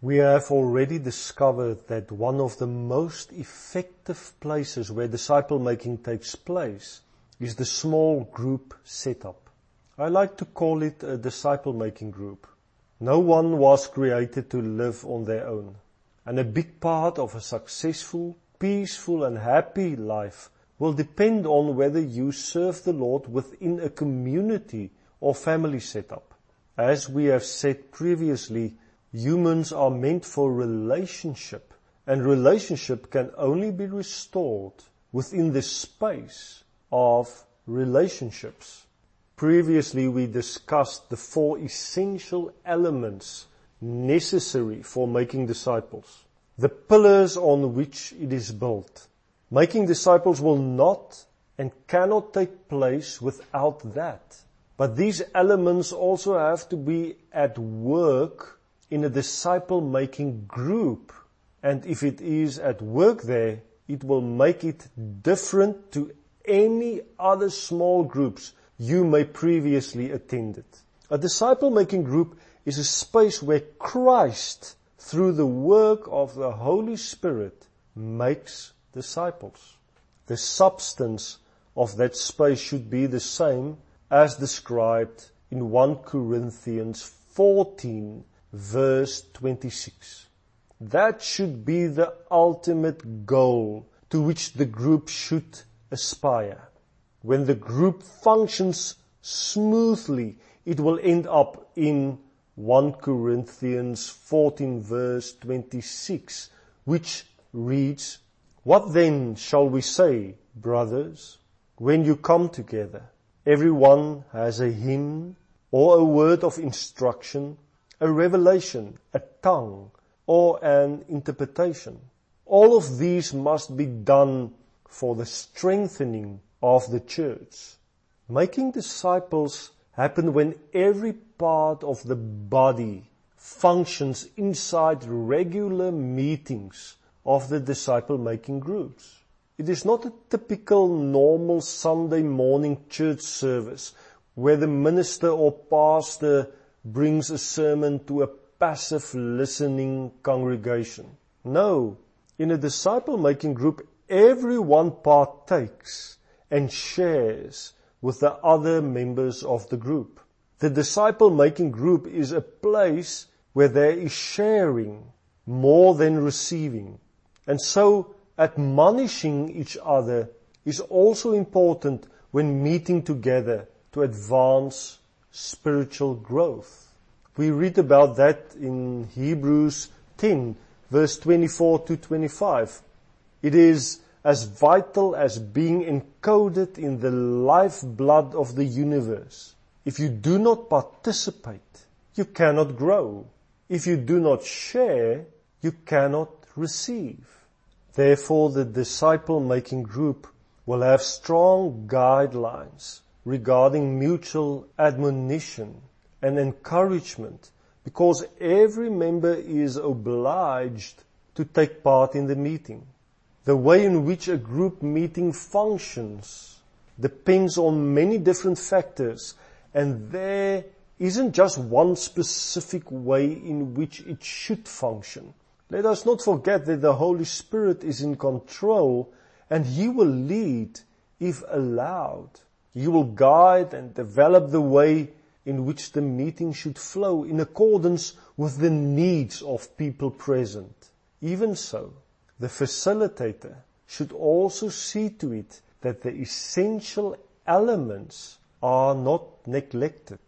We have already discovered that one of the most effective places where disciple making takes place is the small group setup. I like to call it a disciple making group. No one was created to live on their own. And a big part of a successful, peaceful and happy life will depend on whether you serve the Lord within a community or family setup. As we have said previously, Humans are meant for relationship, and relationship can only be restored within the space of relationships. Previously, we discussed the four essential elements necessary for making disciples, the pillars on which it is built. Making disciples will not and cannot take place without that. But these elements also have to be at work in a disciple making group. And if it is at work there, it will make it different to any other small groups you may previously attended. A disciple making group is a space where Christ, through the work of the Holy Spirit, makes disciples. The substance of that space should be the same as described in 1 Corinthians 14 verse 26. That should be the ultimate goal to which the group should aspire. When the group functions smoothly, it will end up in 1 Corinthians 14 verse 26, which reads, What then shall we say, brothers, when you come together? Everyone has a hymn or a word of instruction a revelation, a tongue, or an interpretation. All of these must be done for the strengthening of the church. Making disciples happen when every part of the body functions inside regular meetings of the disciple making groups. It is not a typical normal Sunday morning church service where the minister or pastor brings a sermon to a passive listening congregation. No, in a disciple making group, everyone partakes and shares with the other members of the group. The disciple making group is a place where there is sharing more than receiving. And so admonishing each other is also important when meeting together to advance spiritual growth. We read about that in Hebrews 10 verse 24 to 25. It is as vital as being encoded in the lifeblood of the universe. If you do not participate, you cannot grow. If you do not share, you cannot receive. Therefore, the disciple making group will have strong guidelines regarding mutual admonition and encouragement because every member is obliged to take part in the meeting. The way in which a group meeting functions depends on many different factors and there isn't just one specific way in which it should function. Let us not forget that the Holy Spirit is in control and He will lead if allowed. You will guide and develop the way in which the meeting should flow in accordance with the needs of people present. Even so, the facilitator should also see to it that the essential elements are not neglected.